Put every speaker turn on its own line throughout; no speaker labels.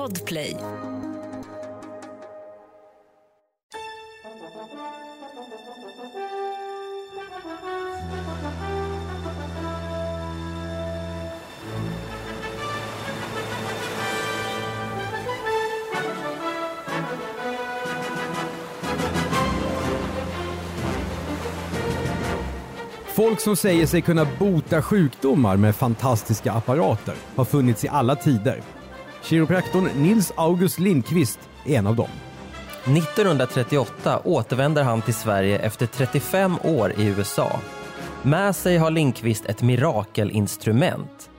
Podplay.
Folk som säger sig kunna bota sjukdomar med fantastiska apparater har funnits i alla tider. Kiropraktorn Nils August Lindqvist är en av dem.
1938 återvänder han till Sverige efter 35 år i USA. Med sig har Lindqvist ett mirakelinstrument.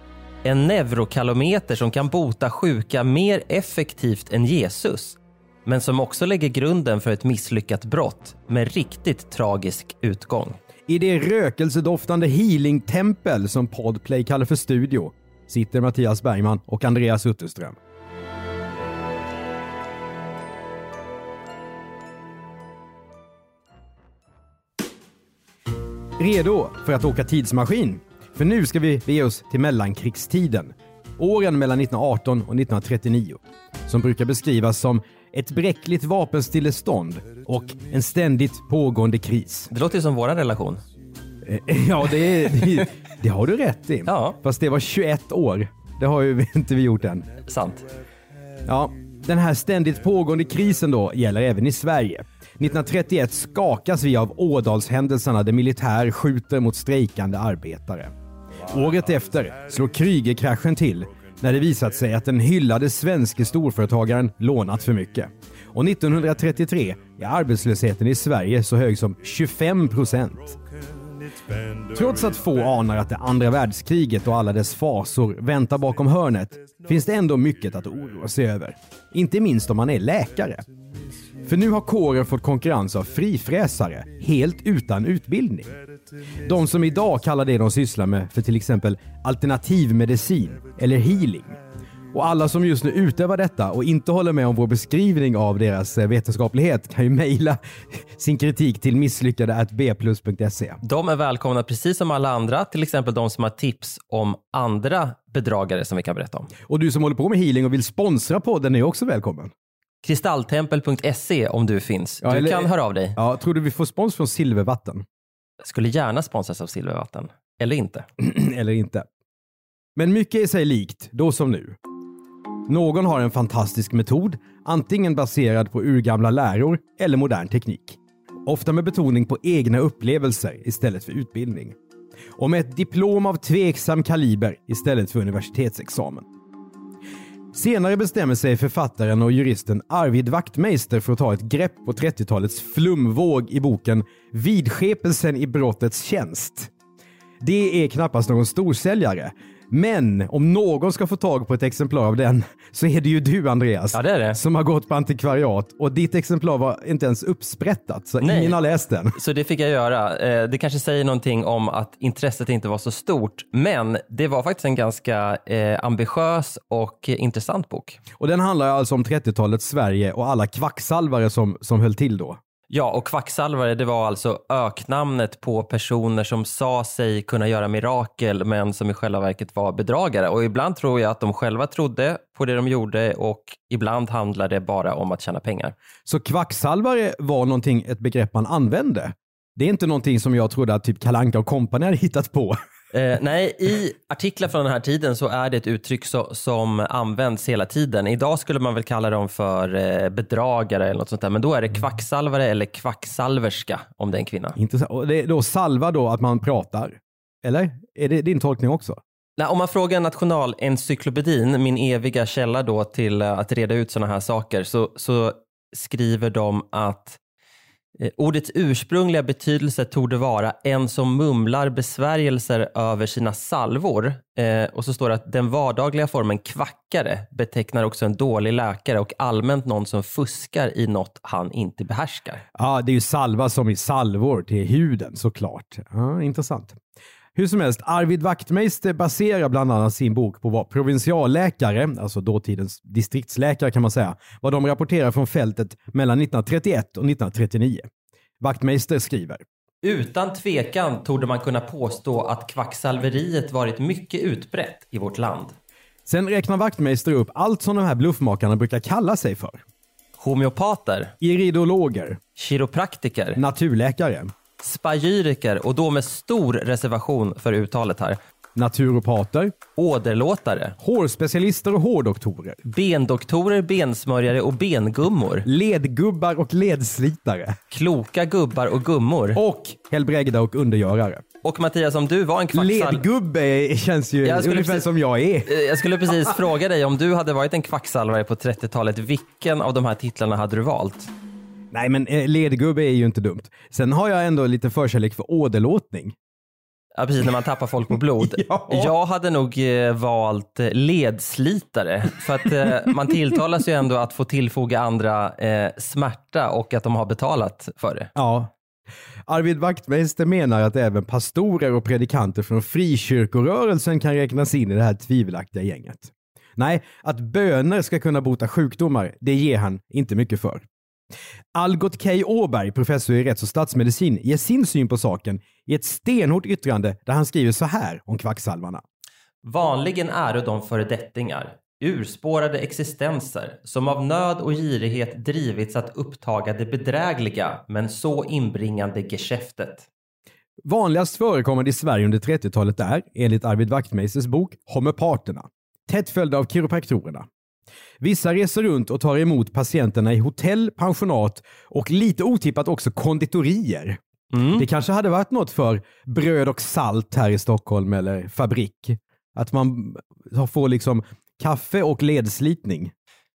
En neurokalometer som kan bota sjuka mer effektivt än Jesus. Men som också lägger grunden för ett misslyckat brott med riktigt tragisk utgång.
I det rökelsedoftande healing-tempel som Podplay kallar för studio sitter Mattias Bergman och Andreas Utterström. Redo för att åka tidsmaskin? För nu ska vi bege oss till mellankrigstiden. Åren mellan 1918 och 1939. Som brukar beskrivas som ett bräckligt vapenstillestånd och en ständigt pågående kris.
Det låter ju som vår relation.
Ja, det, det, det har du rätt i.
Ja.
Fast det var 21 år. Det har ju inte vi gjort än.
Sant.
Ja, den här ständigt pågående krisen då gäller även i Sverige. 1931 skakas vi av Ådalshändelserna där militär skjuter mot strejkande arbetare. Året efter slår Krügerkraschen till när det visat sig att den hyllade svenske storföretagaren lånat för mycket. Och 1933 är arbetslösheten i Sverige så hög som 25 procent. Trots att få anar att det andra världskriget och alla dess fasor väntar bakom hörnet finns det ändå mycket att oroa sig över. Inte minst om man är läkare. För nu har kåren fått konkurrens av frifräsare, helt utan utbildning. De som idag kallar det de sysslar med för till exempel alternativmedicin eller healing. Och alla som just nu utövar detta och inte håller med om vår beskrivning av deras eh, vetenskaplighet kan ju mejla sin kritik till misslyckade.bplus.se.
De är välkomna precis som alla andra, till exempel de som har tips om andra bedragare som vi kan berätta om.
Och du som håller på med healing och vill sponsra podden är också välkommen.
Kristalltempel.se om du finns.
Ja,
du
eller-
kan höra av dig.
Ja, tror du vi får spons från Silvervatten?
Skulle gärna sponsras av Silvervatten. Eller inte.
Eller inte. Men mycket är sig likt, då som nu. Någon har en fantastisk metod, antingen baserad på urgamla läror eller modern teknik. Ofta med betoning på egna upplevelser istället för utbildning. Och med ett diplom av tveksam kaliber istället för universitetsexamen. Senare bestämmer sig författaren och juristen Arvid Wachtmeister för att ta ett grepp på 30-talets flumvåg i boken Vidskepelsen i brottets tjänst. Det är knappast någon storsäljare. Men om någon ska få tag på ett exemplar av den så är det ju du Andreas.
Ja, det är det.
Som har gått på antikvariat och ditt exemplar var inte ens uppsprättat så
Nej.
ingen har läst den.
Så det fick jag göra. Eh, Det kanske säger någonting om att intresset inte var så stort, men det var faktiskt en ganska eh, ambitiös och intressant bok.
Och den handlar alltså om 30-talets Sverige och alla kvacksalvare som, som höll till då.
Ja, och kvacksalvare, det var alltså öknamnet på personer som sa sig kunna göra mirakel, men som i själva verket var bedragare. Och ibland tror jag att de själva trodde på det de gjorde och ibland handlade det bara om att tjäna pengar.
Så kvacksalvare var någonting, ett begrepp man använde. Det är inte någonting som jag trodde att typ Kalanka och kompani hade hittat på.
Eh, nej, i artiklar från den här tiden så är det ett uttryck så, som används hela tiden. Idag skulle man väl kalla dem för eh, bedragare eller något sånt där, men då är det kvacksalvare eller kvacksalverska om det är en kvinna.
Intressant. Och det är då salva då att man pratar. Eller? Är det din tolkning också?
Nej, om man frågar Nationalencyklopedin, min eviga källa då till eh, att reda ut sådana här saker, så, så skriver de att Eh, ordets ursprungliga betydelse torde vara en som mumlar besvärjelser över sina salvor. Eh, och så står det att den vardagliga formen kvackare betecknar också en dålig läkare och allmänt någon som fuskar i något han inte behärskar.
Ja, det är ju salva som i salvor till huden såklart. Ja, intressant. Hur som helst, Arvid Wachtmeister baserar bland annat sin bok på vad provinsialläkare, alltså dåtidens distriktsläkare kan man säga, vad de rapporterar från fältet mellan 1931 och 1939. Wachtmeister skriver
Utan tvekan torde man kunna påstå att kvacksalveriet varit mycket utbrett i vårt land.
Sen räknar Wachtmeister upp allt som de här bluffmakarna brukar kalla sig för.
Homeopater,
Iridologer,
kiropraktiker,
naturläkare,
spagyriker och då med stor reservation för uttalet här.
naturopater,
Åderlåtare,
hårspecialister och hårdoktorer,
bendoktorer, bensmörjare och bengummor.
ledgubbar och ledslitare
Kloka gubbar och gummor.
och helbrägda och undergörare.
Och Mattias, om du var en kvacksalv...
Ledgubbe känns ju ungefär
precis-
som jag är.
Eh, Jag skulle precis fråga dig om du hade varit en kvacksalvare på 30-talet, vilken av de här titlarna hade du valt?
Nej men eh, ledgubbe är ju inte dumt. Sen har jag ändå lite förkärlek för åderlåtning.
Ja, precis när man tappar folk på blod.
Ja.
Jag hade nog eh, valt eh, ledslitare för att man tilltalas ju ändå att få tillfoga andra eh, smärta och att de har betalat för det.
Ja. Arvid Wachtmeister menar att även pastorer och predikanter från frikyrkorörelsen kan räknas in i det här tvivelaktiga gänget. Nej, att böner ska kunna bota sjukdomar, det ger han inte mycket för. Algot K. Åberg, professor i rätts och statsmedicin, ger sin syn på saken i ett stenhårt yttrande där han skriver så här om kvacksalvarna.
Vanligen är de föredettingar, urspårade existenser som av nöd och girighet drivits att upptaga det bedrägliga men så inbringande geschäftet.
Vanligast förekommande i Sverige under 30-talet är, enligt Arvid Wachtmeisters bok, homeopaterna. Tätt följda av kiropraktorerna. Vissa reser runt och tar emot patienterna i hotell, pensionat och lite otippat också konditorier. Det kanske hade varit något för bröd och salt här i Stockholm eller fabrik. Att man får liksom kaffe och ledslitning.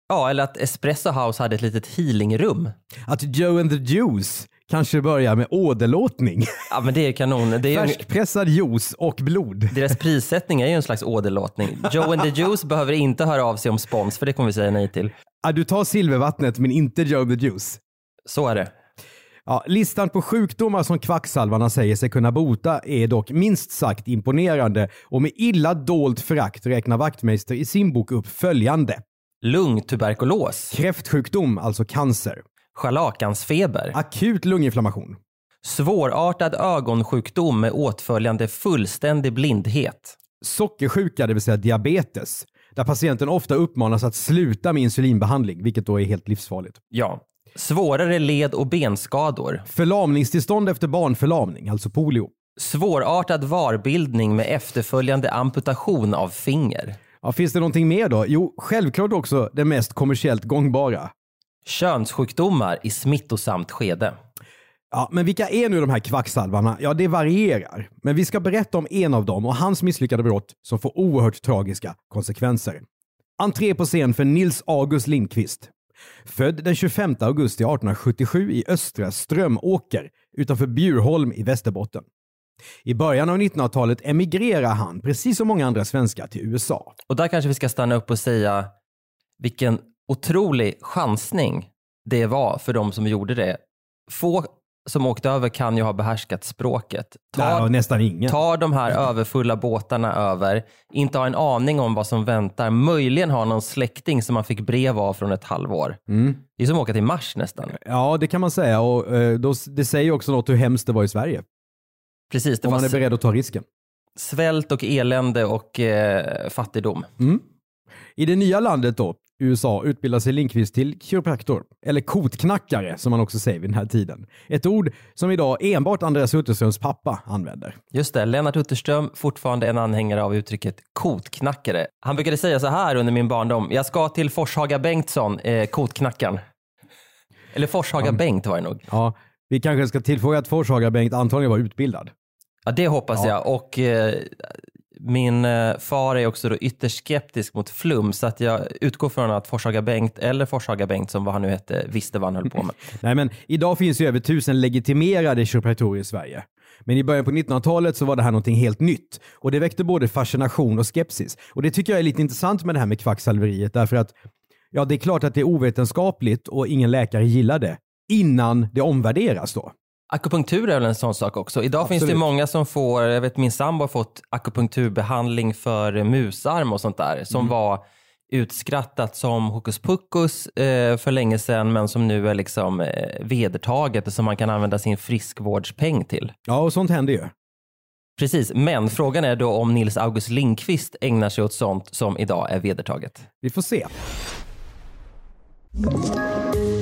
Ja, eller att Espresso House hade ett litet healingrum.
Att Joe and the Juice kanske börjar med åderlåtning.
Ja, men det är kanon. Det är
Färskpressad juice och blod.
deras prissättning är ju en slags åderlåtning. Joe and the Juice behöver inte höra av sig om spons, för det kommer vi säga nej till.
Ja, du tar silvervattnet men inte Joe and the Juice.
Så är det.
Ja, listan på sjukdomar som kvacksalvarna säger sig kunna bota är dock minst sagt imponerande och med illa dolt förakt räknar Wachtmeister i sin bok upp följande.
Lungtuberkulos,
Kräftsjukdom, alltså cancer.
Scharlakansfeber,
Akut lunginflammation.
svårartad ögonsjukdom med åtföljande fullständig blindhet.
Sockersjuka, det vill säga diabetes. Där patienten ofta uppmanas att sluta med insulinbehandling, vilket då är helt livsfarligt.
Ja. Svårare led och benskador.
Förlamningstillstånd efter barnförlamning, alltså polio.
Svårartad varbildning med efterföljande amputation av finger.
Ja, finns det någonting mer då? Jo, självklart också det mest kommersiellt gångbara.
Könssjukdomar i smittosamt skede.
Ja, men vilka är nu de här kvacksalvarna? Ja, det varierar. Men vi ska berätta om en av dem och hans misslyckade brott som får oerhört tragiska konsekvenser. Entré på scen för Nils August Lindqvist. Född den 25 augusti 1877 i östra Strömåker utanför Bjurholm i Västerbotten. I början av 1900-talet emigrerar han, precis som många andra svenskar, till USA.
Och där kanske vi ska stanna upp och säga vilken otrolig chansning det var för de som gjorde det. Få som åkte över kan ju ha behärskat språket. Tar,
nästan ingen.
tar de här överfulla båtarna över, inte har en aning om vad som väntar, möjligen har någon släkting som man fick brev av från ett halvår.
Mm.
Det är som att åka till Mars nästan.
Ja, det kan man säga. Och, eh, då, det säger också något hur hemskt det var i Sverige.
Precis, det
Om man är beredd att ta risken.
svält och elände och eh, fattigdom.
I det nya landet då, USA, utbildar sig Lindqvist till kiropraktor. Eller kotknackare som man också säger vid den här tiden. Ett ord som idag enbart Andreas Utterströms pappa använder.
Just det, Lennart Utterström, fortfarande en anhängare av uttrycket kotknackare. Han brukade säga så här under min barndom, jag ska till Forshaga Bengtsson, eh, kotknackaren. Eller Forshaga Bengt var det nog.
Ja, vi kanske ska tillfoga att Forshaga-Bengt antagligen var utbildad.
Ja, det hoppas jag. Och eh, min eh, far är också då ytterst skeptisk mot flum, så att jag utgår från att Forshaga Bengt, eller Forshaga-Bengt som vad han nu hette, visste vad han höll på med.
Nej, men idag finns ju över tusen legitimerade kiropraktorer i Sverige. Men i början på 1900-talet så var det här någonting helt nytt. Och det väckte både fascination och skepsis. Och det tycker jag är lite intressant med det här med kvacksalveriet därför att ja, det är klart att det är ovetenskapligt och ingen läkare gillar det innan det omvärderas då.
Akupunktur är väl en sån sak också. Idag finns det
Absolut.
många som får, jag vet min sambo har fått akupunkturbehandling för musarm och sånt där som var utskrattat som hokus pokus eh, för länge sedan men som nu är liksom eh, vedertaget och som man kan använda sin friskvårdspeng till.
Ja, och sånt händer ju.
Precis, men frågan är då om Nils August Lindqvist ägnar sig åt sånt som idag är vedertaget.
Vi får se.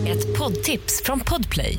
Ett poddtips från Podplay.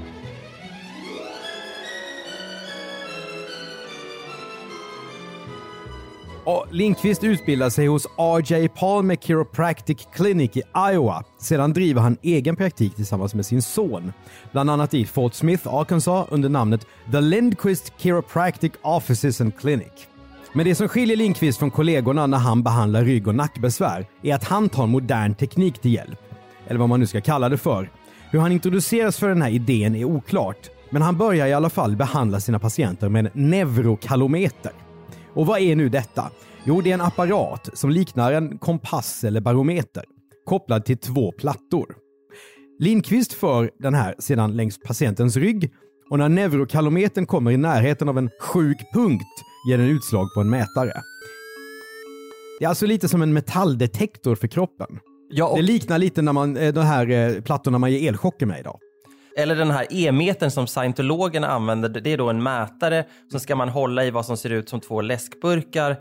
Lindqvist utbildar sig hos RJ Palmer Chiropractic Clinic i Iowa. Sedan driver han egen praktik tillsammans med sin son. Bland annat i Fort Smith, Arkansas under namnet The Lindquist Chiropractic Offices and Clinic. Men det som skiljer Lindqvist från kollegorna när han behandlar rygg och nackbesvär är att han tar modern teknik till hjälp. Eller vad man nu ska kalla det för. Hur han introduceras för den här idén är oklart. Men han börjar i alla fall behandla sina patienter med en neurokalometer. Och vad är nu detta? Jo, det är en apparat som liknar en kompass eller barometer kopplad till två plattor. Lindqvist för den här sedan längs patientens rygg och när neurokalometern kommer i närheten av en sjuk punkt ger den utslag på en mätare. Det är alltså lite som en metalldetektor för kroppen.
Ja, och,
Det liknar lite när man, eh, de här eh, plattorna man ger elchocker med idag.
Eller den här e-metern som scientologerna använder, det är då en mätare. Så ska man hålla i vad som ser ut som två läskburkar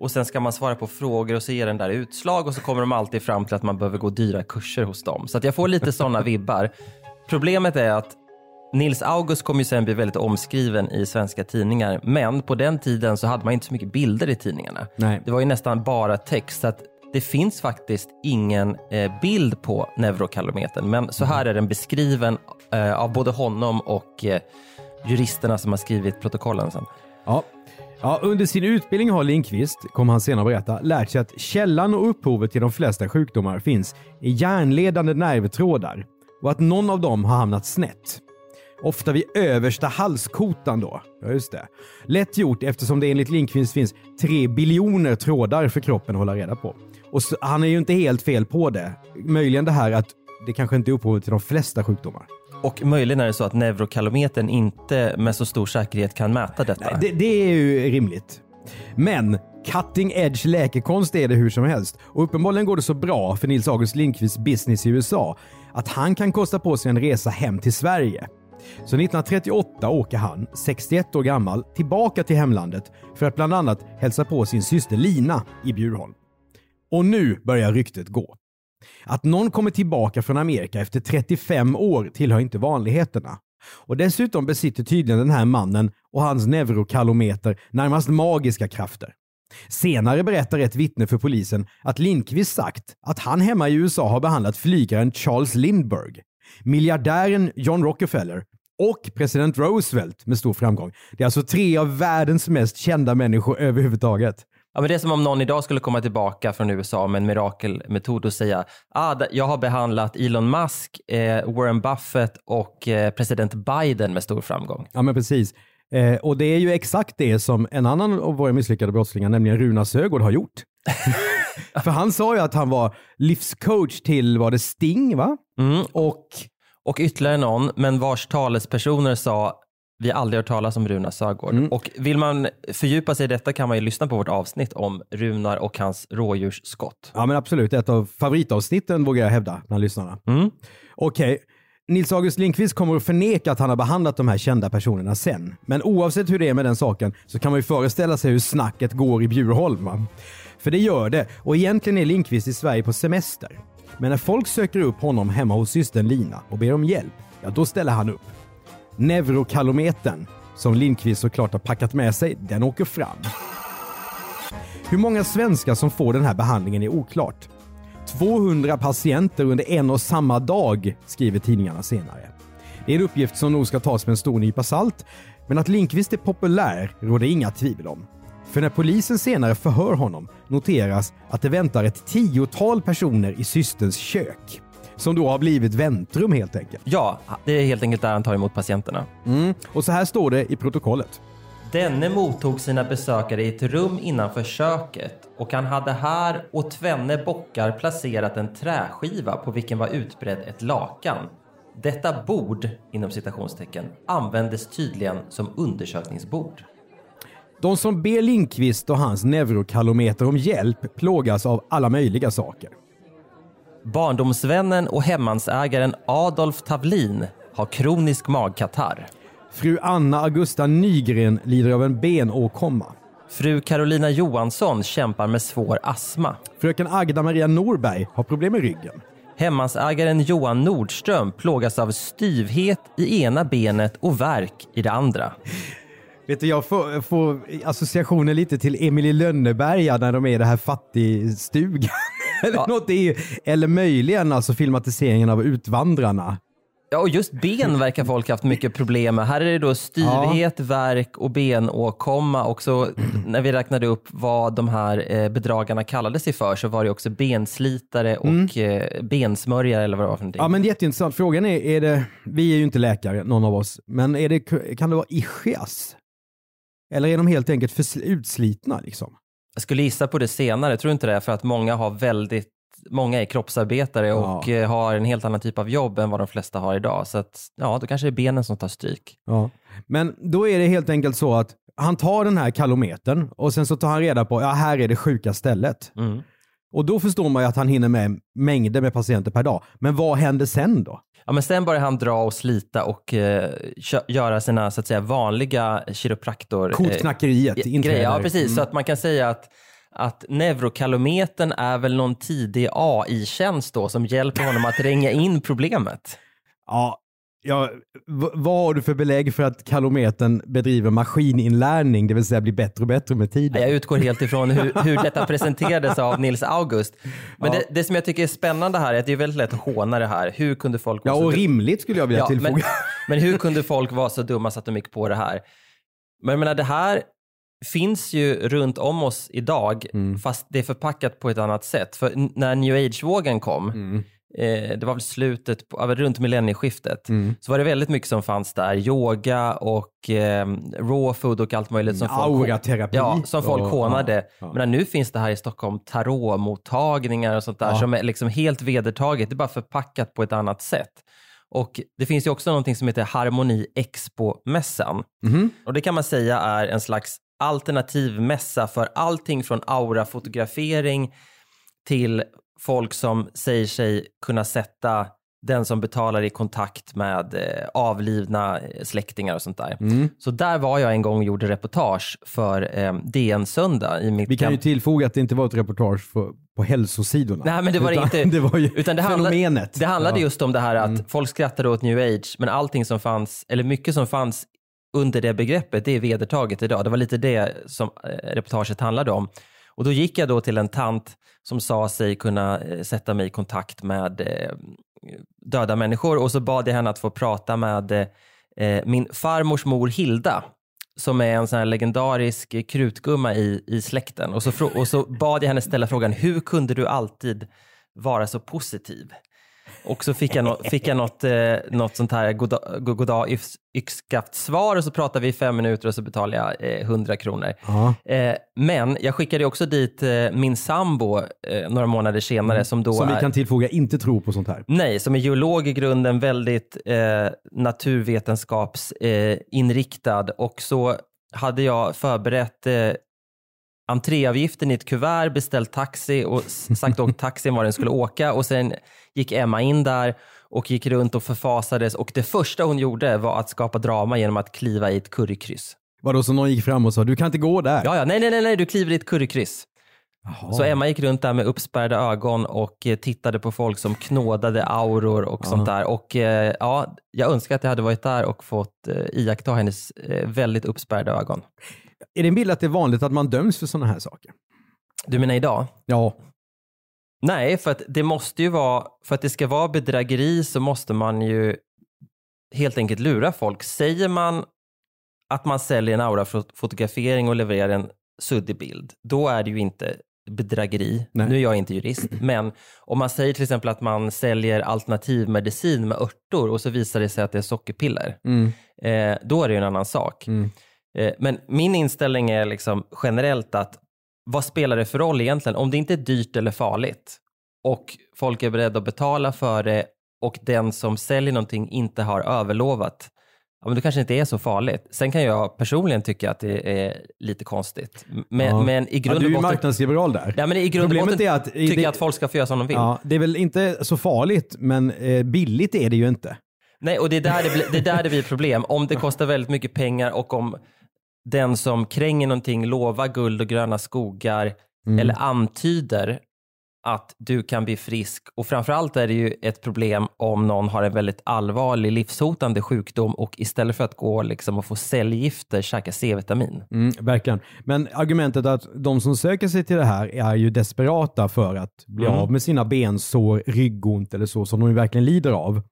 och sen ska man svara på frågor och så ger den där utslag och så kommer de alltid fram till att man behöver gå dyra kurser hos dem. Så att jag får lite sådana vibbar. Problemet är att Nils August kommer ju sen bli väldigt omskriven i svenska tidningar, men på den tiden så hade man inte så mycket bilder i tidningarna.
Nej.
Det var ju nästan bara text, så att det finns faktiskt ingen eh, bild på neurokalometern, men så här är den beskriven Eh, av både honom och eh, juristerna som har skrivit protokollen sen.
Ja. Ja, under sin utbildning har Lindqvist, kommer han senare berätta, lärt sig att källan och upphovet till de flesta sjukdomar finns i hjärnledande nervtrådar och att någon av dem har hamnat snett. Ofta vid översta halskotan då. Ja, just det. Lätt gjort eftersom det enligt Lindqvist finns tre biljoner trådar för kroppen att hålla reda på. Och så, han är ju inte helt fel på det. Möjligen det här att det kanske inte är upphovet till de flesta sjukdomar.
Och möjligen är det så att neurokalometern inte med så stor säkerhet kan mäta detta.
Det, det är ju rimligt. Men cutting edge läkekonst är det hur som helst. Och uppenbarligen går det så bra för Nils August Lindqvists business i USA att han kan kosta på sig en resa hem till Sverige. Så 1938 åker han, 61 år gammal, tillbaka till hemlandet för att bland annat hälsa på sin syster Lina i Bjurholm. Och nu börjar ryktet gå. Att någon kommer tillbaka från Amerika efter 35 år tillhör inte vanligheterna. Och dessutom besitter tydligen den här mannen och hans neurokalometer närmast magiska krafter. Senare berättar ett vittne för polisen att Lindqvist sagt att han hemma i USA har behandlat flygaren Charles Lindbergh, miljardären John Rockefeller och president Roosevelt med stor framgång. Det är alltså tre av världens mest kända människor överhuvudtaget.
Ja, men det är som om någon idag skulle komma tillbaka från USA med en mirakelmetod och säga ah, jag har behandlat Elon Musk, eh, Warren Buffett och eh, president Biden med stor framgång.
Ja men precis. Eh, och det är ju exakt det som en annan av våra misslyckade brottslingar, nämligen Runa Sögaard, har gjort. För han sa ju att han var livscoach till, var det Sting va?
Mm.
Och
Och ytterligare någon, men vars talespersoner sa vi aldrig hört talas om Runar Sögaard.
Mm.
Och vill man fördjupa sig i detta kan man ju lyssna på vårt avsnitt om Runar och hans rådjursskott.
Ja men absolut, ett av favoritavsnitten vågar jag hävda bland lyssnarna.
Mm.
Okej, Nils August Lindqvist kommer att förneka att han har behandlat de här kända personerna sen. Men oavsett hur det är med den saken så kan man ju föreställa sig hur snacket går i Bjurholm. Va? För det gör det, och egentligen är Lindqvist i Sverige på semester. Men när folk söker upp honom hemma hos systern Lina och ber om hjälp, ja då ställer han upp. Neurokalometern, som Lindqvist såklart har packat med sig, den åker fram. Hur många svenskar som får den här behandlingen är oklart. 200 patienter under en och samma dag, skriver tidningarna senare. Det är en uppgift som nog ska tas med en stor nypa salt, men att Lindqvist är populär råder inga tvivel om. För när polisen senare förhör honom noteras att det väntar ett tiotal personer i systerns kök. Som då har blivit väntrum helt enkelt.
Ja, det är helt enkelt där han tar emot patienterna.
Mm. Och så här står det i protokollet.
Denne mottog sina besökare i ett rum innanför köket och han hade här och tvenne bockar placerat en träskiva på vilken var utbredd ett lakan. Detta bord, inom citationstecken, användes tydligen som undersökningsbord.
De som ber Lindqvist och hans neurokalometer om hjälp plågas av alla möjliga saker.
Barndomsvännen och hemmansägaren Adolf Tavlin har kronisk magkatarr.
Fru Anna Augusta Nygren lider av en benåkomma.
Fru Carolina Johansson kämpar med svår astma.
Fröken Agda Maria Norberg har problem med ryggen.
Hemmansägaren Johan Nordström plågas av styvhet i ena benet och värk i det andra.
Vet du, jag får, får associationer lite till Emily Lönneberga när de är i det här fattigstugan. Eller,
Ja.
något, är, eller möjligen alltså filmatiseringen av Utvandrarna.
Ja, och just ben verkar folk haft mycket problem med. Här är det då styvhet, värk och benåkomma. Och så när vi räknade upp vad de här eh, bedragarna kallade sig för så var det också benslitare och eh, bensmörjare eller vad det var för någonting.
Ja men jätteintressant. Frågan är, är det, vi är ju inte läkare någon av oss, men är det, kan det vara ischias? Eller är de helt enkelt för utslitna liksom?
Jag skulle gissa på det senare, tror du inte det? För att många har väldigt Många är kroppsarbetare och eh, har en helt annan typ av jobb än vad de flesta har idag. Så att, ja, då kanske det är benen som tar stryk.
Ja. Men då är det helt enkelt så att han tar den här kalometern och sen så tar han reda på, ja här är det sjuka stället.
Mm.
Och då förstår man ju att han hinner med mängder med patienter per dag. Men vad händer sen då?
Ja, men sen börjar han dra och slita och eh, göra sina så att säga, vanliga kiropraktor...
Kotknackeriet
eh, grejer. Ja, precis.
Mm.
Så att man kan säga att, att neurokalometern är väl någon tidig AI-tjänst då som hjälper honom att ränga in problemet.
Ja, ja, vad har du för belägg för att kalometern bedriver maskininlärning, det vill säga blir bättre och bättre med tiden?
Jag utgår helt ifrån hur, hur detta presenterades av Nils August. Men det, det som jag tycker är spännande här är att det är väldigt lätt att håna det här. Hur kunde folk
Ja, och rimligt skulle jag vilja tillfoga.
men, men hur kunde folk vara så dumma så att de gick på det här? Men jag menar, det här finns ju runt om oss idag,
Mm.
fast det är förpackat på ett annat sätt. För när new age-vågen kom,
Mm.
Eh, det var väl slutet, på, runt millennieskiftet,
Mm.
så var det väldigt mycket som fanns där. Yoga och eh, raw food och allt möjligt. Som folk. Ja, som folk
Och-
hånade.
ja.
Men nu finns det här i Stockholm tarotmottagningar och sånt där som är liksom helt vedertaget. Det är bara förpackat på ett annat sätt. Och det finns ju också någonting som heter Harmoni Expo-mässan.
Mhm.
Och det kan man säga är en slags alternativ mässa för allting från aurafotografering till folk som säger sig kunna sätta den som betalar i kontakt med eh, avlidna eh, släktingar och sånt där.
Mm.
Så där var jag en gång och gjorde reportage för eh, DN Söndag i mitt
Vi kan ju tillfoga att det inte var ett reportage för, på hälsosidorna.
Nej, men det var
utan
inte.
Det var ju
Utan det
fenomenet.
Det handlade
Ja.
just om det här att folk skrattade åt new age, men allting som fanns, eller mycket som fanns under det begreppet, det är vedertaget idag. Det var lite det som reportaget handlade om. Och då gick jag då till en tant som sa sig kunna eh, sätta mig i kontakt med eh, döda människor och så bad jag henne att få prata med eh, eh min farmors mor Hilda som är en sån här legendarisk krutgumma i, i släkten. Och så, och så bad jag henne ställa frågan, hur kunde du alltid vara så positiv? Och så fick jag, nå- fick jag något, eh, något sånt här goddag, goddag yx- yxskaft svar och så pratade vi i fem minuter och så betalade jag eh, 100 kronor.
Ja.
Eh, men jag skickade också dit eh, min sambo eh, några månader senare som då
Mm. Som vi kan tillfoga inte tror på sånt här.
Nej, som är geolog i grunden, väldigt eh, naturvetenskapsinriktad. Inriktad. och så hade jag förberett entréavgiften i ett kuvert, beställt taxi och sagt åt taxin var den skulle åka och sen gick Emma in där och gick runt och förfasades och det första hon gjorde var att skapa drama genom att kliva i ett currykryss.
Vadå, så någon gick fram och sa du kan inte gå där?
Ja, ja, nej, nej, nej, nej, du kliver i ett currykryss.
Jaha.
Så Emma gick runt där med uppspärrade ögon och eh, tittade på folk som knådade auror och sånt där. Och eh, ja, jag önskar att jag hade varit där och fått eh, iaktta hennes väldigt uppspärrade ögon.
Är det en bild att det är vanligt att man döms för sådana här saker?
Du menar idag?
Ja.
Nej, för att det måste ju vara, för att det ska vara bedrägeri så måste man ju helt enkelt lura folk. Säger man att man säljer en aurafotografering och levererar en suddig bild, då är det ju inte bedrägeri.
Nej.
Nu är jag inte jurist, men om man säger till exempel att man säljer alternativmedicin med örter och så visar det sig att det är sockerpiller,
Mm.
eh, då är det ju en annan sak.
Mm.
Eh, men min inställning är liksom generellt att vad spelar det för roll egentligen? Om det inte är dyrt eller farligt och folk är beredda att betala för det och den som säljer någonting inte har överlovat, ja, men det kanske inte är så farligt. Sen kan jag personligen tycka att det är lite konstigt. Men,
Ja.
men i grund
Ja, du är
botten,
marknadsliberal där.
ja, men i grund
Problemet
botten
är att-
tycker
det-
jag att folk ska få göra som de vill.
Ja, det är väl inte så farligt, men eh, billigt är det ju inte.
Nej, och det är, där det, blir, det är där det blir problem. Om det kostar väldigt mycket pengar och om den som kränger någonting lovar guld och gröna skogar
Mm.
eller antyder att du kan bli frisk. Och framförallt är det ju ett problem om någon har en väldigt allvarlig livshotande sjukdom och istället för att gå liksom och få cellgifter käka C-vitamin.
Mm, verkligen. Men argumentet att de som söker sig till det här är ju desperata för att bli
Mm.
av med sina bensår, ryggont eller så som de verkligen lider av.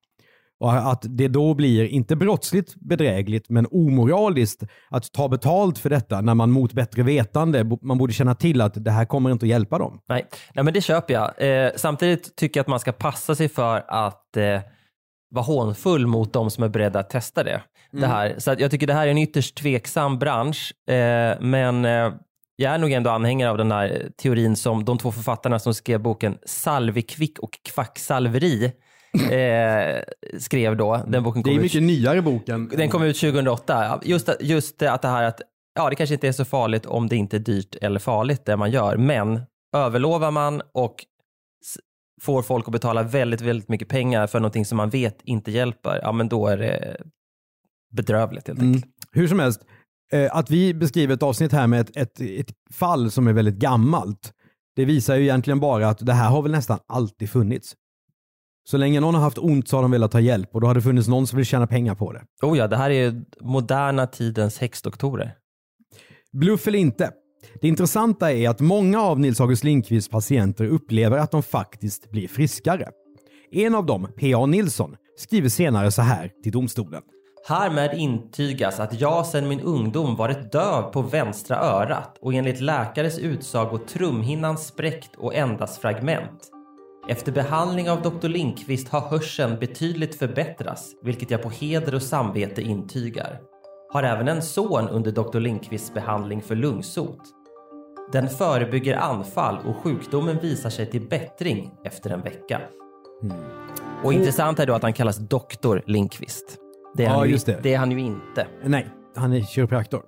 Och att det då blir, inte brottsligt bedrägligt, men omoraliskt att ta betalt för detta när man mot bättre vetande, man borde känna till att det här kommer inte att hjälpa dem.
Nej, Nej men det köper jag. Eh, samtidigt tycker jag att man ska passa sig för att eh, vara hånfull mot de som är beredda att testa det. det här. Så att jag tycker det här är en ytterst tveksam bransch, eh, men eh, jag är nog ändå anhängare av den här teorin som de två författarna som skrev boken Salvikvick och kvacksalveri eh, skrev då. Den boken
Det är
ut
mycket nyare boken.
den kom ut 2008. Just, just att det här att ja, det kanske inte är så farligt om det inte är dyrt eller farligt det man gör. Men överlovar man och får folk att betala väldigt, väldigt mycket pengar för någonting som man vet inte hjälper, ja men då är det bedrövligt helt
Mm.
enkelt.
Hur som helst, eh, att vi beskriver ett avsnitt här med ett, ett, ett fall som är väldigt gammalt, det visar ju egentligen bara att det här har väl nästan alltid funnits. Så länge någon har haft ont så har de velat ha hjälp och då har det funnits någon som vill tjäna pengar på det.
Oh ja, det här är moderna tidens häxdoktorer.
Bluff eller inte. Det intressanta är att många av Nils August Lindqvists patienter upplever att de faktiskt blir friskare. En av dem, P.A. Nilsson, skriver senare så här till domstolen.
Härmed intygas att jag sedan min ungdom varit döv på vänstra örat och enligt läkares utsago trumhinnan spräckt och endast fragment. Efter behandling av Dr. Lindqvist har hörseln betydligt förbättrats, vilket jag på heder och samvete intygar. Har även en son under Dr. Lindqvists behandling för lungsot. Den förebygger anfall och sjukdomen visar sig till bättring efter en vecka. Och intressant är då att han kallas Dr. Lindqvist. Det är,
Ja,
han, ju,
just det.
det är han ju inte.
Nej, han är kiropraktor.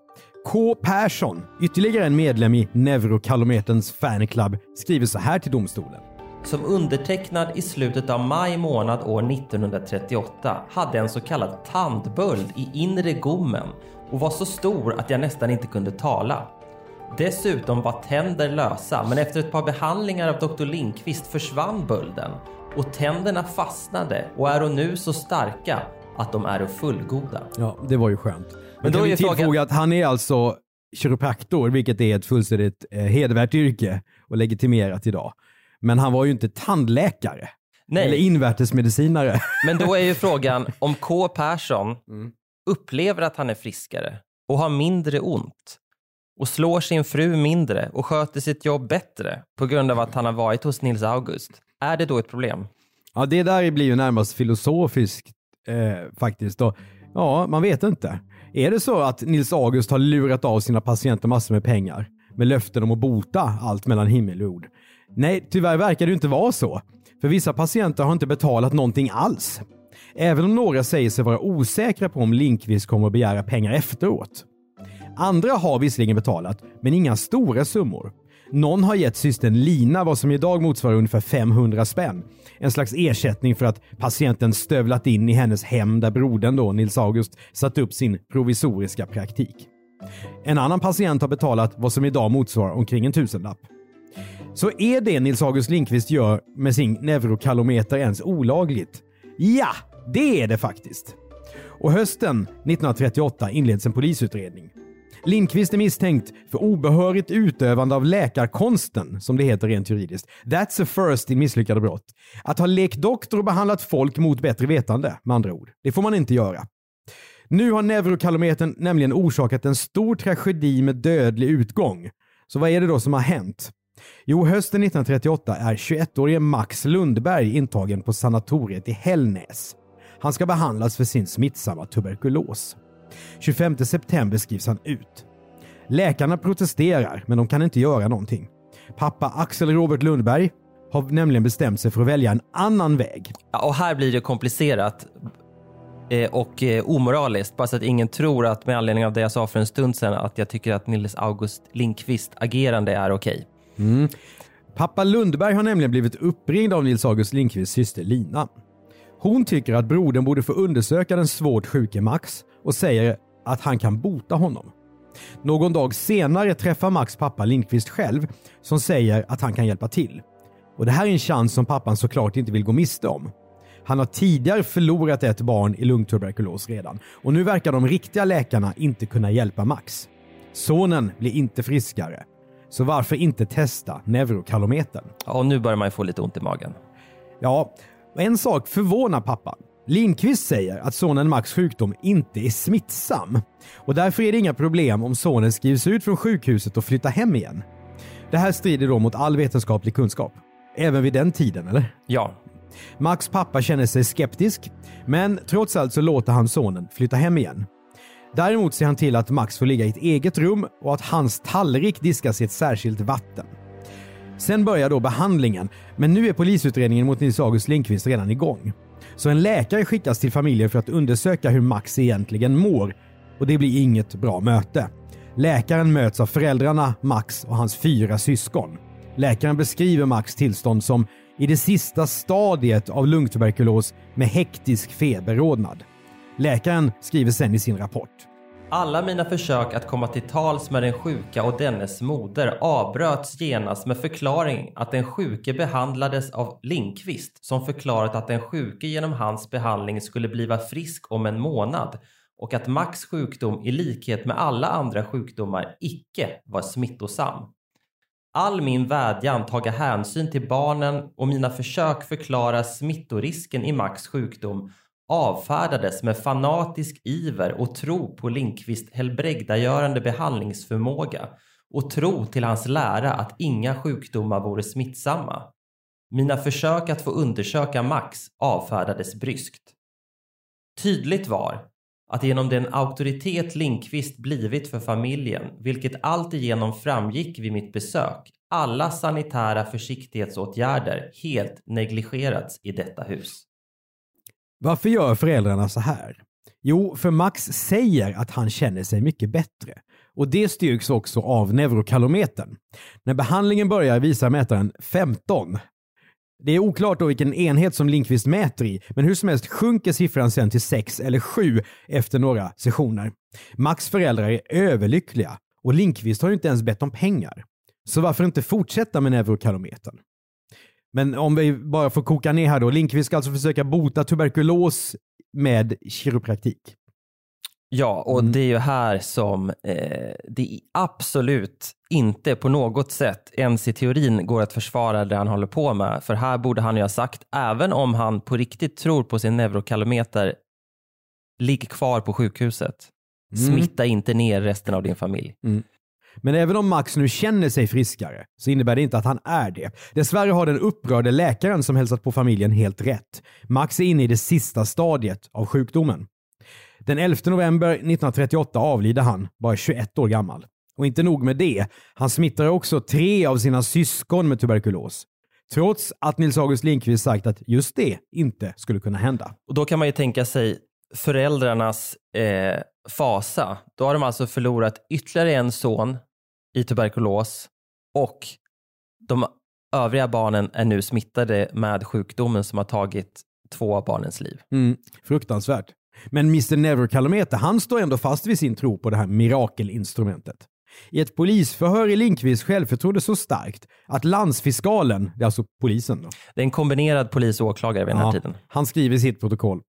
K. Persson, ytterligare en medlem i Neurokalometerns fanclub, skriver så här till domstolen.
Som undertecknad i slutet av maj månad år 1938 hade en så kallad tandböld i inre gommen och var så stor att jag nästan inte kunde tala. Dessutom var tänder lösa men efter ett par behandlingar av Dr. Lindqvist försvann bölden och tänderna fastnade och är nu så starka att de är fullgoda.
Ja, det var ju skönt. Men
då är frågan-
att han är alltså kiropraktor, vilket är ett fullständigt eh, hedervärt yrke och legitimerat idag. Men han var ju inte tandläkare.
Nej.
Eller invärtesmedicinare.
Men då är ju frågan om K. Persson upplever att han är friskare och har mindre ont och slår sin fru mindre och sköter sitt jobb bättre på grund av att han har varit hos Nils August. Är det då ett problem?
Ja, det där blir ju närmast filosofiskt eh, faktiskt. Och, ja, man vet inte. Är det så att Nils August har lurat av sina patienter massor med pengar med löften om att bota allt mellan himmel och jord? Nej, tyvärr verkar det inte vara så. För vissa patienter har inte betalat någonting alls. Även om några säger sig vara osäkra på om Linkvist kommer att begära pengar efteråt. Andra har visserligen betalat, men inga stora summor. Någon har gett systern Lina vad som idag motsvarar ungefär 500 spänn. En slags ersättning för att patienten stövlat in i hennes hem där brodern då, Nils August, satt upp sin provisoriska praktik. En annan patient har betalat vad som idag motsvarar omkring en tusenlapp. Så är det Nils August Lindqvist gör med sin neurokalometer ens olagligt? Ja, det är det faktiskt. Och hösten 1938 inleds en polisutredning. Lindqvist är misstänkt för obehörigt utövande av läkarkonsten, som det heter rent juridiskt. That's a first i misslyckade brott. Att ha lekt doktor och behandlat folk mot bättre vetande, med andra ord. Det får man inte göra. Nu har neurokalometern nämligen orsakat en stor tragedi med dödlig utgång. Så vad är det då som har hänt? Jo, hösten 1938 är 21-årige Max Lundberg intagen på sanatoriet i Hällnäs. Han ska behandlas för sin smittsamma tuberkulos. 25 september skrivs han ut. Läkarna protesterar, men de kan inte göra någonting. Pappa Axel Robert Lundberg har nämligen bestämt sig för att välja en annan väg.
Ja, och här blir det komplicerat eh, och eh, omoraliskt. Bara så att ingen tror att med anledning av det jag sa för en stund sedan att jag tycker att Nils August Linkvist agerande är okej.
Mm. Pappa Lundberg har nämligen blivit uppringd av Nils August Lindqvists syster Lina. Hon tycker att brodern borde få undersöka den svårt sjuke Max och säger att han kan bota honom. Någon dag senare träffar Max pappa Lindqvist själv som säger att han kan hjälpa till. Och Det här är en chans som pappan såklart inte vill gå miste om. Han har tidigare förlorat ett barn i lungtuberkulos redan och nu verkar de riktiga läkarna inte kunna hjälpa Max. Sonen blir inte friskare. Så varför inte testa neurokalometern?
Ja, och nu börjar man ju få lite ont i magen.
Ja, en sak förvånar pappan. Lindqvist säger att sonen Max sjukdom inte är smittsam och därför är det inga problem om sonen skrivs ut från sjukhuset och flyttar hem igen. Det här strider då mot all vetenskaplig kunskap. Även vid den tiden, eller?
Ja.
Max pappa känner sig skeptisk, men trots allt så låter han sonen flytta hem igen. Däremot ser han till att Max får ligga i ett eget rum och att hans tallrik diskas i ett särskilt vatten. Sen börjar då behandlingen, men nu är polisutredningen mot Nils August Lindqvist redan igång. Så en läkare skickas till familjen för att undersöka hur Max egentligen mår och det blir inget bra möte. Läkaren möts av föräldrarna, Max och hans fyra syskon. Läkaren beskriver Max tillstånd som i det sista stadiet av lungtuberkulos med hektisk feberrodnad. Läkaren skriver sen i sin rapport.
Alla mina försök att komma till tals med den sjuka och dennes moder avbröts genast med förklaring att den sjuke behandlades av Linkvist som förklarat att den sjuke genom hans behandling skulle bliva frisk om en månad och att Max sjukdom i likhet med alla andra sjukdomar icke var smittosam. All min vädjan taga hänsyn till barnen och mina försök förklara smittorisken i Max sjukdom avfärdades med fanatisk iver och tro på Lindqvists helbrägdagörande behandlingsförmåga och tro till hans lära att inga sjukdomar vore smittsamma. Mina försök att få undersöka Max avfärdades bryskt. Tydligt var att genom den auktoritet Lindqvist blivit för familjen, vilket alltigenom framgick vid mitt besök, alla sanitära försiktighetsåtgärder helt negligerats i detta hus.
Varför gör föräldrarna så här? Jo, för Max säger att han känner sig mycket bättre. Och det styrks också av neurokalometern. När behandlingen börjar visar mätaren 15. Det är oklart då vilken enhet som Linkvist mäter i, men hur som helst sjunker siffran sen till 6 eller 7 efter några sessioner. Max föräldrar är överlyckliga och Linkvist har ju inte ens bett om pengar. Så varför inte fortsätta med neurokalometern? Men om vi bara får koka ner här då. Lindqvist ska alltså försöka bota tuberkulos med kiropraktik.
Ja, och mm. det är ju här som eh, det absolut inte på något sätt ens i teorin går att försvara det han håller på med. För här borde han ju ha sagt, även om han på riktigt tror på sin neurokalometer, ligg kvar på sjukhuset. Mm. Smitta inte ner resten av din familj.
Mm. Men även om Max nu känner sig friskare så innebär det inte att han är det. Dessvärre har den upprörde läkaren som hälsat på familjen helt rätt. Max är inne i det sista stadiet av sjukdomen. Den 11 november 1938 avlider han, bara 21 år gammal. Och inte nog med det, han smittar också tre av sina syskon med tuberkulos. Trots att Nils August Lindqvist sagt att just det inte skulle kunna hända.
Och då kan man ju tänka sig föräldrarnas eh, fasa. Då har de alltså förlorat ytterligare en son i tuberkulos och de övriga barnen är nu smittade med sjukdomen som har tagit två av barnens liv.
Mm, fruktansvärt. Men Mr Neverkalometer, han står ändå fast vid sin tro på det här mirakelinstrumentet. I ett polisförhör i Linkvist självförtroende så starkt att landsfiskalen, det är alltså polisen då.
Det är en kombinerad polis och åklagare vid den här tiden.
Han skriver i sitt protokoll.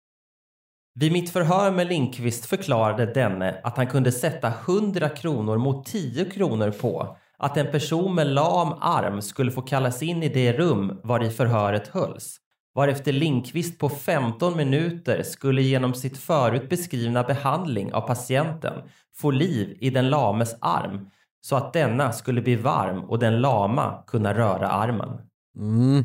Vid mitt förhör med Linkvist förklarade denne att han kunde sätta 100 kronor mot 10 kronor på att en person med lam arm skulle få kallas in i det rum var i förhöret hölls. Varefter Linkvist på 15 minuter skulle genom sitt förut beskrivna behandling av patienten få liv i den lames arm så att denna skulle bli varm och den lama kunna röra armen.
Mm.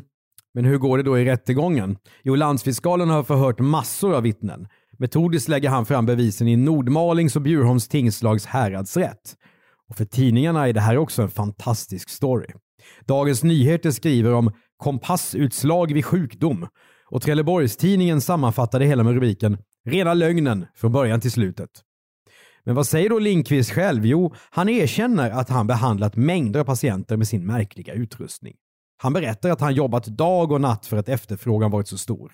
Men hur går det då i rättegången? Jo, landsfiskalen har förhört massor av vittnen. Metodiskt lägger han fram bevisen i Nordmalings och Bjurholms tingslags häradsrätt. Och för tidningarna är det här också en fantastisk story. Dagens Nyheter skriver om kompassutslag vid sjukdom och Trelleborgstidningen sammanfattar det hela med rubriken “Rena lögnen från början till slutet”. Men vad säger då Lindqvist själv? Jo, han erkänner att han behandlat mängder av patienter med sin märkliga utrustning. Han berättar att han jobbat dag och natt för att efterfrågan varit så stor.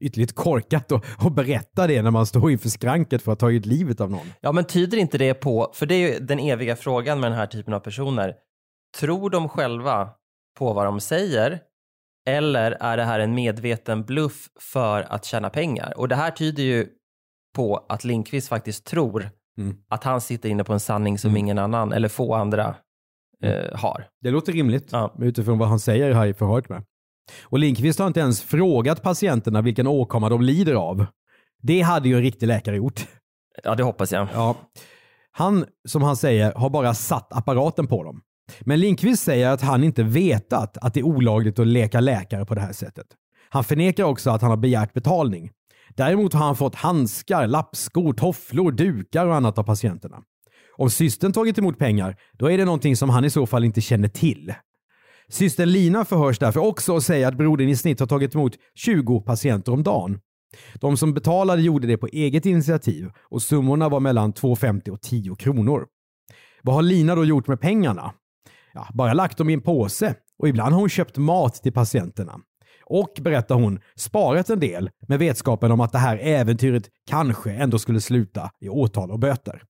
Ytterligt korkat att berätta det när man står inför skranket för att ha tagit livet av någon.
Ja, men tyder inte det på, för det är ju den eviga frågan med den här typen av personer. Tror de själva på vad de säger eller är det här en medveten bluff för att tjäna pengar? Och det här tyder ju på att Linkvist faktiskt tror mm. att han sitter inne på en sanning som mm. ingen annan eller få andra mm. eh, har.
Det låter rimligt ja. utifrån vad han säger här i förhöret med. Och Linkvist har inte ens frågat patienterna vilken åkomma de lider av. Det hade ju en riktig läkare gjort.
Ja, det hoppas jag.
Ja. Han, som han säger, har bara satt apparaten på dem. Men Linkvist säger att han inte vetat att det är olagligt att leka läkare på det här sättet. Han förnekar också att han har begärt betalning. Däremot har han fått handskar, lappskor, tofflor, dukar och annat av patienterna. Om systern tagit emot pengar, då är det någonting som han i så fall inte känner till. Systern Lina förhörs därför också och säger att brodern i snitt har tagit emot 20 patienter om dagen. De som betalade gjorde det på eget initiativ och summorna var mellan 2,50 och 10 kronor. Vad har Lina då gjort med pengarna? Ja, bara lagt dem i en påse och ibland har hon köpt mat till patienterna. Och, berättar hon, sparat en del med vetskapen om att det här äventyret kanske ändå skulle sluta i åtal och böter.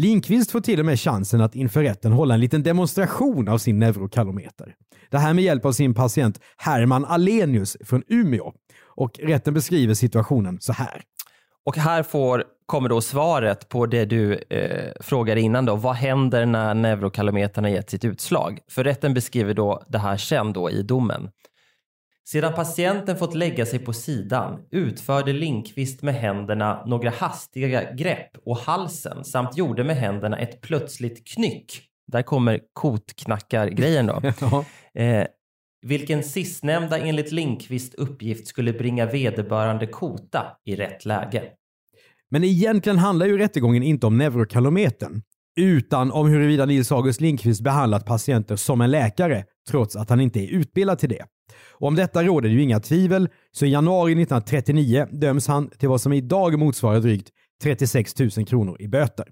Linkvist får till och med chansen att inför rätten hålla en liten demonstration av sin neurokalometer. Det här med hjälp av sin patient Herman Alenius från Umeå. Och rätten beskriver situationen så här.
Och här får, kommer då svaret på det du eh, frågade innan då. Vad händer när neurokalometern har gett sitt utslag? För rätten beskriver då det här sen då i domen. Sedan patienten fått lägga sig på sidan utförde Linkvist med händerna några hastiga grepp och halsen samt gjorde med händerna ett plötsligt knyck. Där kommer kotknackargrejen då. eh, vilken sistnämnda enligt Linkvist uppgift skulle bringa vederbörande kota i rätt läge.
Men egentligen handlar ju rättegången inte om neurokalometern, utan om huruvida Nils August Linkvist behandlat patienter som en läkare, trots att han inte är utbildad till det. Och om detta råder det ju inga tvivel, så i januari 1939 döms han till vad som idag motsvarar drygt 36 000 kronor i böter.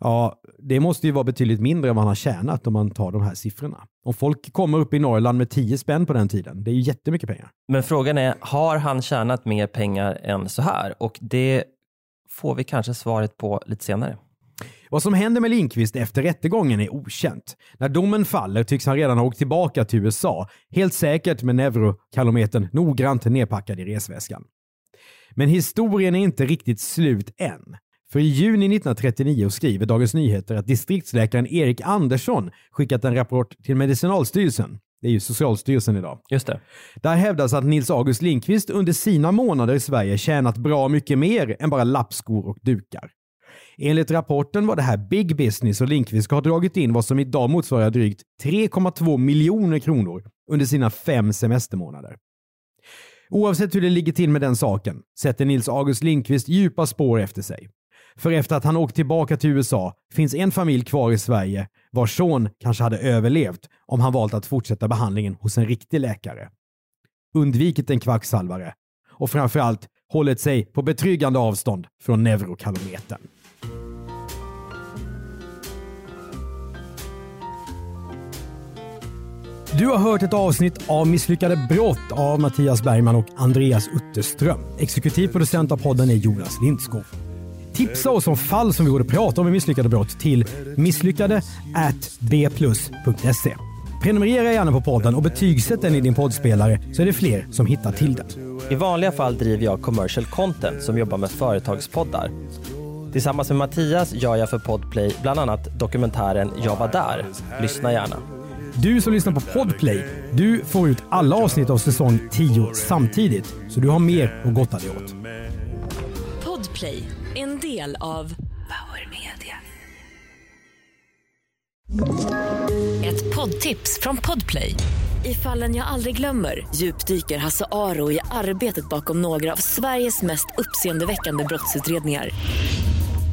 Ja, det måste ju vara betydligt mindre än vad han har tjänat om man tar de här siffrorna. Om folk kommer upp i Norrland med 10 spänn på den tiden, det är ju jättemycket pengar.
Men frågan är, har han tjänat mer pengar än så här? Och det får vi kanske svaret på lite senare.
Vad som händer med Lindqvist efter rättegången är okänt. När domen faller tycks han redan ha åkt tillbaka till USA, helt säkert med neurokalometern noggrant nedpackad i resväskan. Men historien är inte riktigt slut än. För i juni 1939 skriver Dagens Nyheter att distriktsläkaren Erik Andersson skickat en rapport till Medicinalstyrelsen. Det är ju Socialstyrelsen idag.
Just det.
Där hävdas att Nils August Lindqvist under sina månader i Sverige tjänat bra mycket mer än bara lappskor och dukar. Enligt rapporten var det här big business och Lindqvist ska ha dragit in vad som idag motsvarar drygt 3,2 miljoner kronor under sina fem semestermånader. Oavsett hur det ligger till med den saken sätter Nils August Lindqvist djupa spår efter sig. För efter att han åkt tillbaka till USA finns en familj kvar i Sverige vars son kanske hade överlevt om han valt att fortsätta behandlingen hos en riktig läkare. Undvikit en kvacksalvare och framförallt hållit sig på betryggande avstånd från neurokalometern. Du har hört ett avsnitt av Misslyckade brott av Mattias Bergman och Andreas Utterström. Exekutiv producent av podden är Jonas Lindskog. Tipsa oss om fall som vi borde prata om i Misslyckade brott till misslyckade bplus.se. Prenumerera gärna på podden och betygsätt den i din poddspelare så är det fler som hittar till den.
I vanliga fall driver jag commercial content som jobbar med företagspoddar. Tillsammans med Mattias gör jag för Podplay bland annat dokumentären Jag var där. Lyssna gärna.
Du som lyssnar på Podplay, du får ut alla avsnitt av säsong 10 samtidigt, så du har mer att gotta dig åt.
Podplay, en del av Power Media. Ett poddtips från Podplay. I fallen jag aldrig glömmer djupdyker Hasse Aro i arbetet bakom några av Sveriges mest uppseendeväckande brottsutredningar.